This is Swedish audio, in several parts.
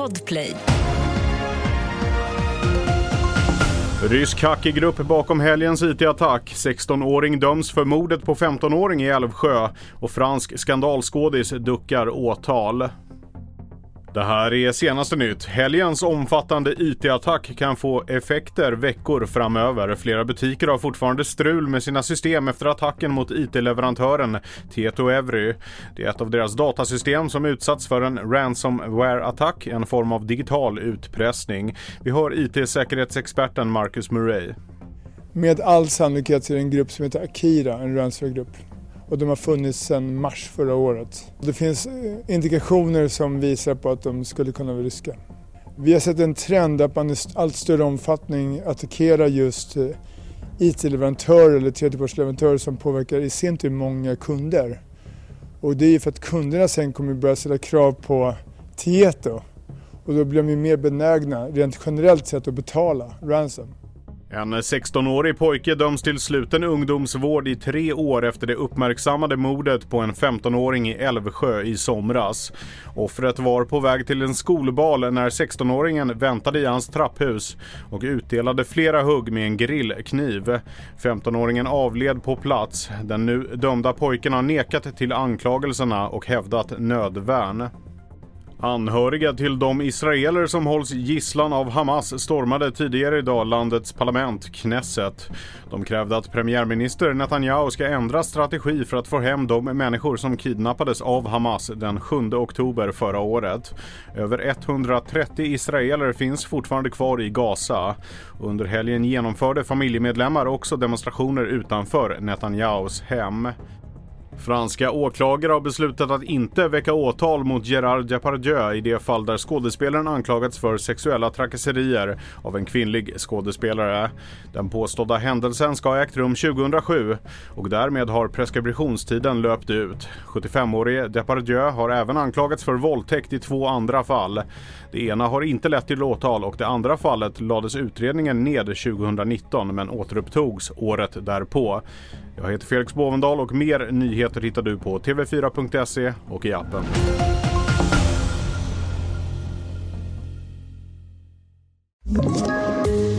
Podplay. Rysk hackergrupp bakom helgens IT-attack. 16-åring döms för mordet på 15-åring i Älvsjö och fransk skandalskådis duckar åtal. Det här är senaste nytt. Helgens omfattande IT-attack kan få effekter veckor framöver. Flera butiker har fortfarande strul med sina system efter attacken mot IT-leverantören Tietoevry. Det är ett av deras datasystem som utsatts för en ransomware-attack, en form av digital utpressning. Vi hör IT-säkerhetsexperten Marcus Murray. Med all sannolikhet så är det en grupp som heter Akira, en ransomware-grupp och de har funnits sedan mars förra året. Det finns eh, indikationer som visar på att de skulle kunna vara ryska. Vi har sett en trend att man i allt större omfattning attackerar just eh, IT-leverantörer eller tredjepartsleverantörer som påverkar i sin tur många kunder. Och det är för att kunderna sen kommer börja ställa krav på Tieto och då blir de mer benägna rent generellt sett att betala ransom. En 16-årig pojke döms till sluten ungdomsvård i tre år efter det uppmärksammade mordet på en 15-åring i Älvsjö i somras. Offret var på väg till en skolbal när 16-åringen väntade i hans trapphus och utdelade flera hugg med en grillkniv. 15-åringen avled på plats. Den nu dömda pojken har nekat till anklagelserna och hävdat nödvärn. Anhöriga till de israeler som hålls gisslan av Hamas stormade tidigare idag landets parlament, Knesset. De krävde att premiärminister Netanyahu ska ändra strategi för att få hem de människor som kidnappades av Hamas den 7 oktober förra året. Över 130 israeler finns fortfarande kvar i Gaza. Under helgen genomförde familjemedlemmar också demonstrationer utanför Netanyahus hem. Franska åklagare har beslutat att inte väcka åtal mot Gerard Depardieu i det fall där skådespelaren anklagats för sexuella trakasserier av en kvinnlig skådespelare. Den påstådda händelsen ska ha ägt rum 2007 och därmed har preskriptionstiden löpt ut. 75-årige Depardieu har även anklagats för våldtäkt i två andra fall. Det ena har inte lett till åtal och det andra fallet lades utredningen ned 2019 men återupptogs året därpå. Jag heter Felix Bovendal och mer nyheter hittar du på tv4.se och i appen.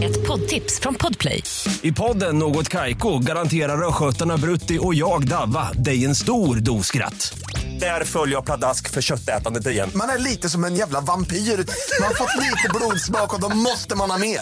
Ett poddtips från Podplay. I podden Något Kaiko garanterar östgötarna Brutti och jag, Davva, dig en stor dos skratt. Där följer jag pladask för köttätandet igen. Man är lite som en jävla vampyr. Man har fått lite blodsmak och då måste man ha mer.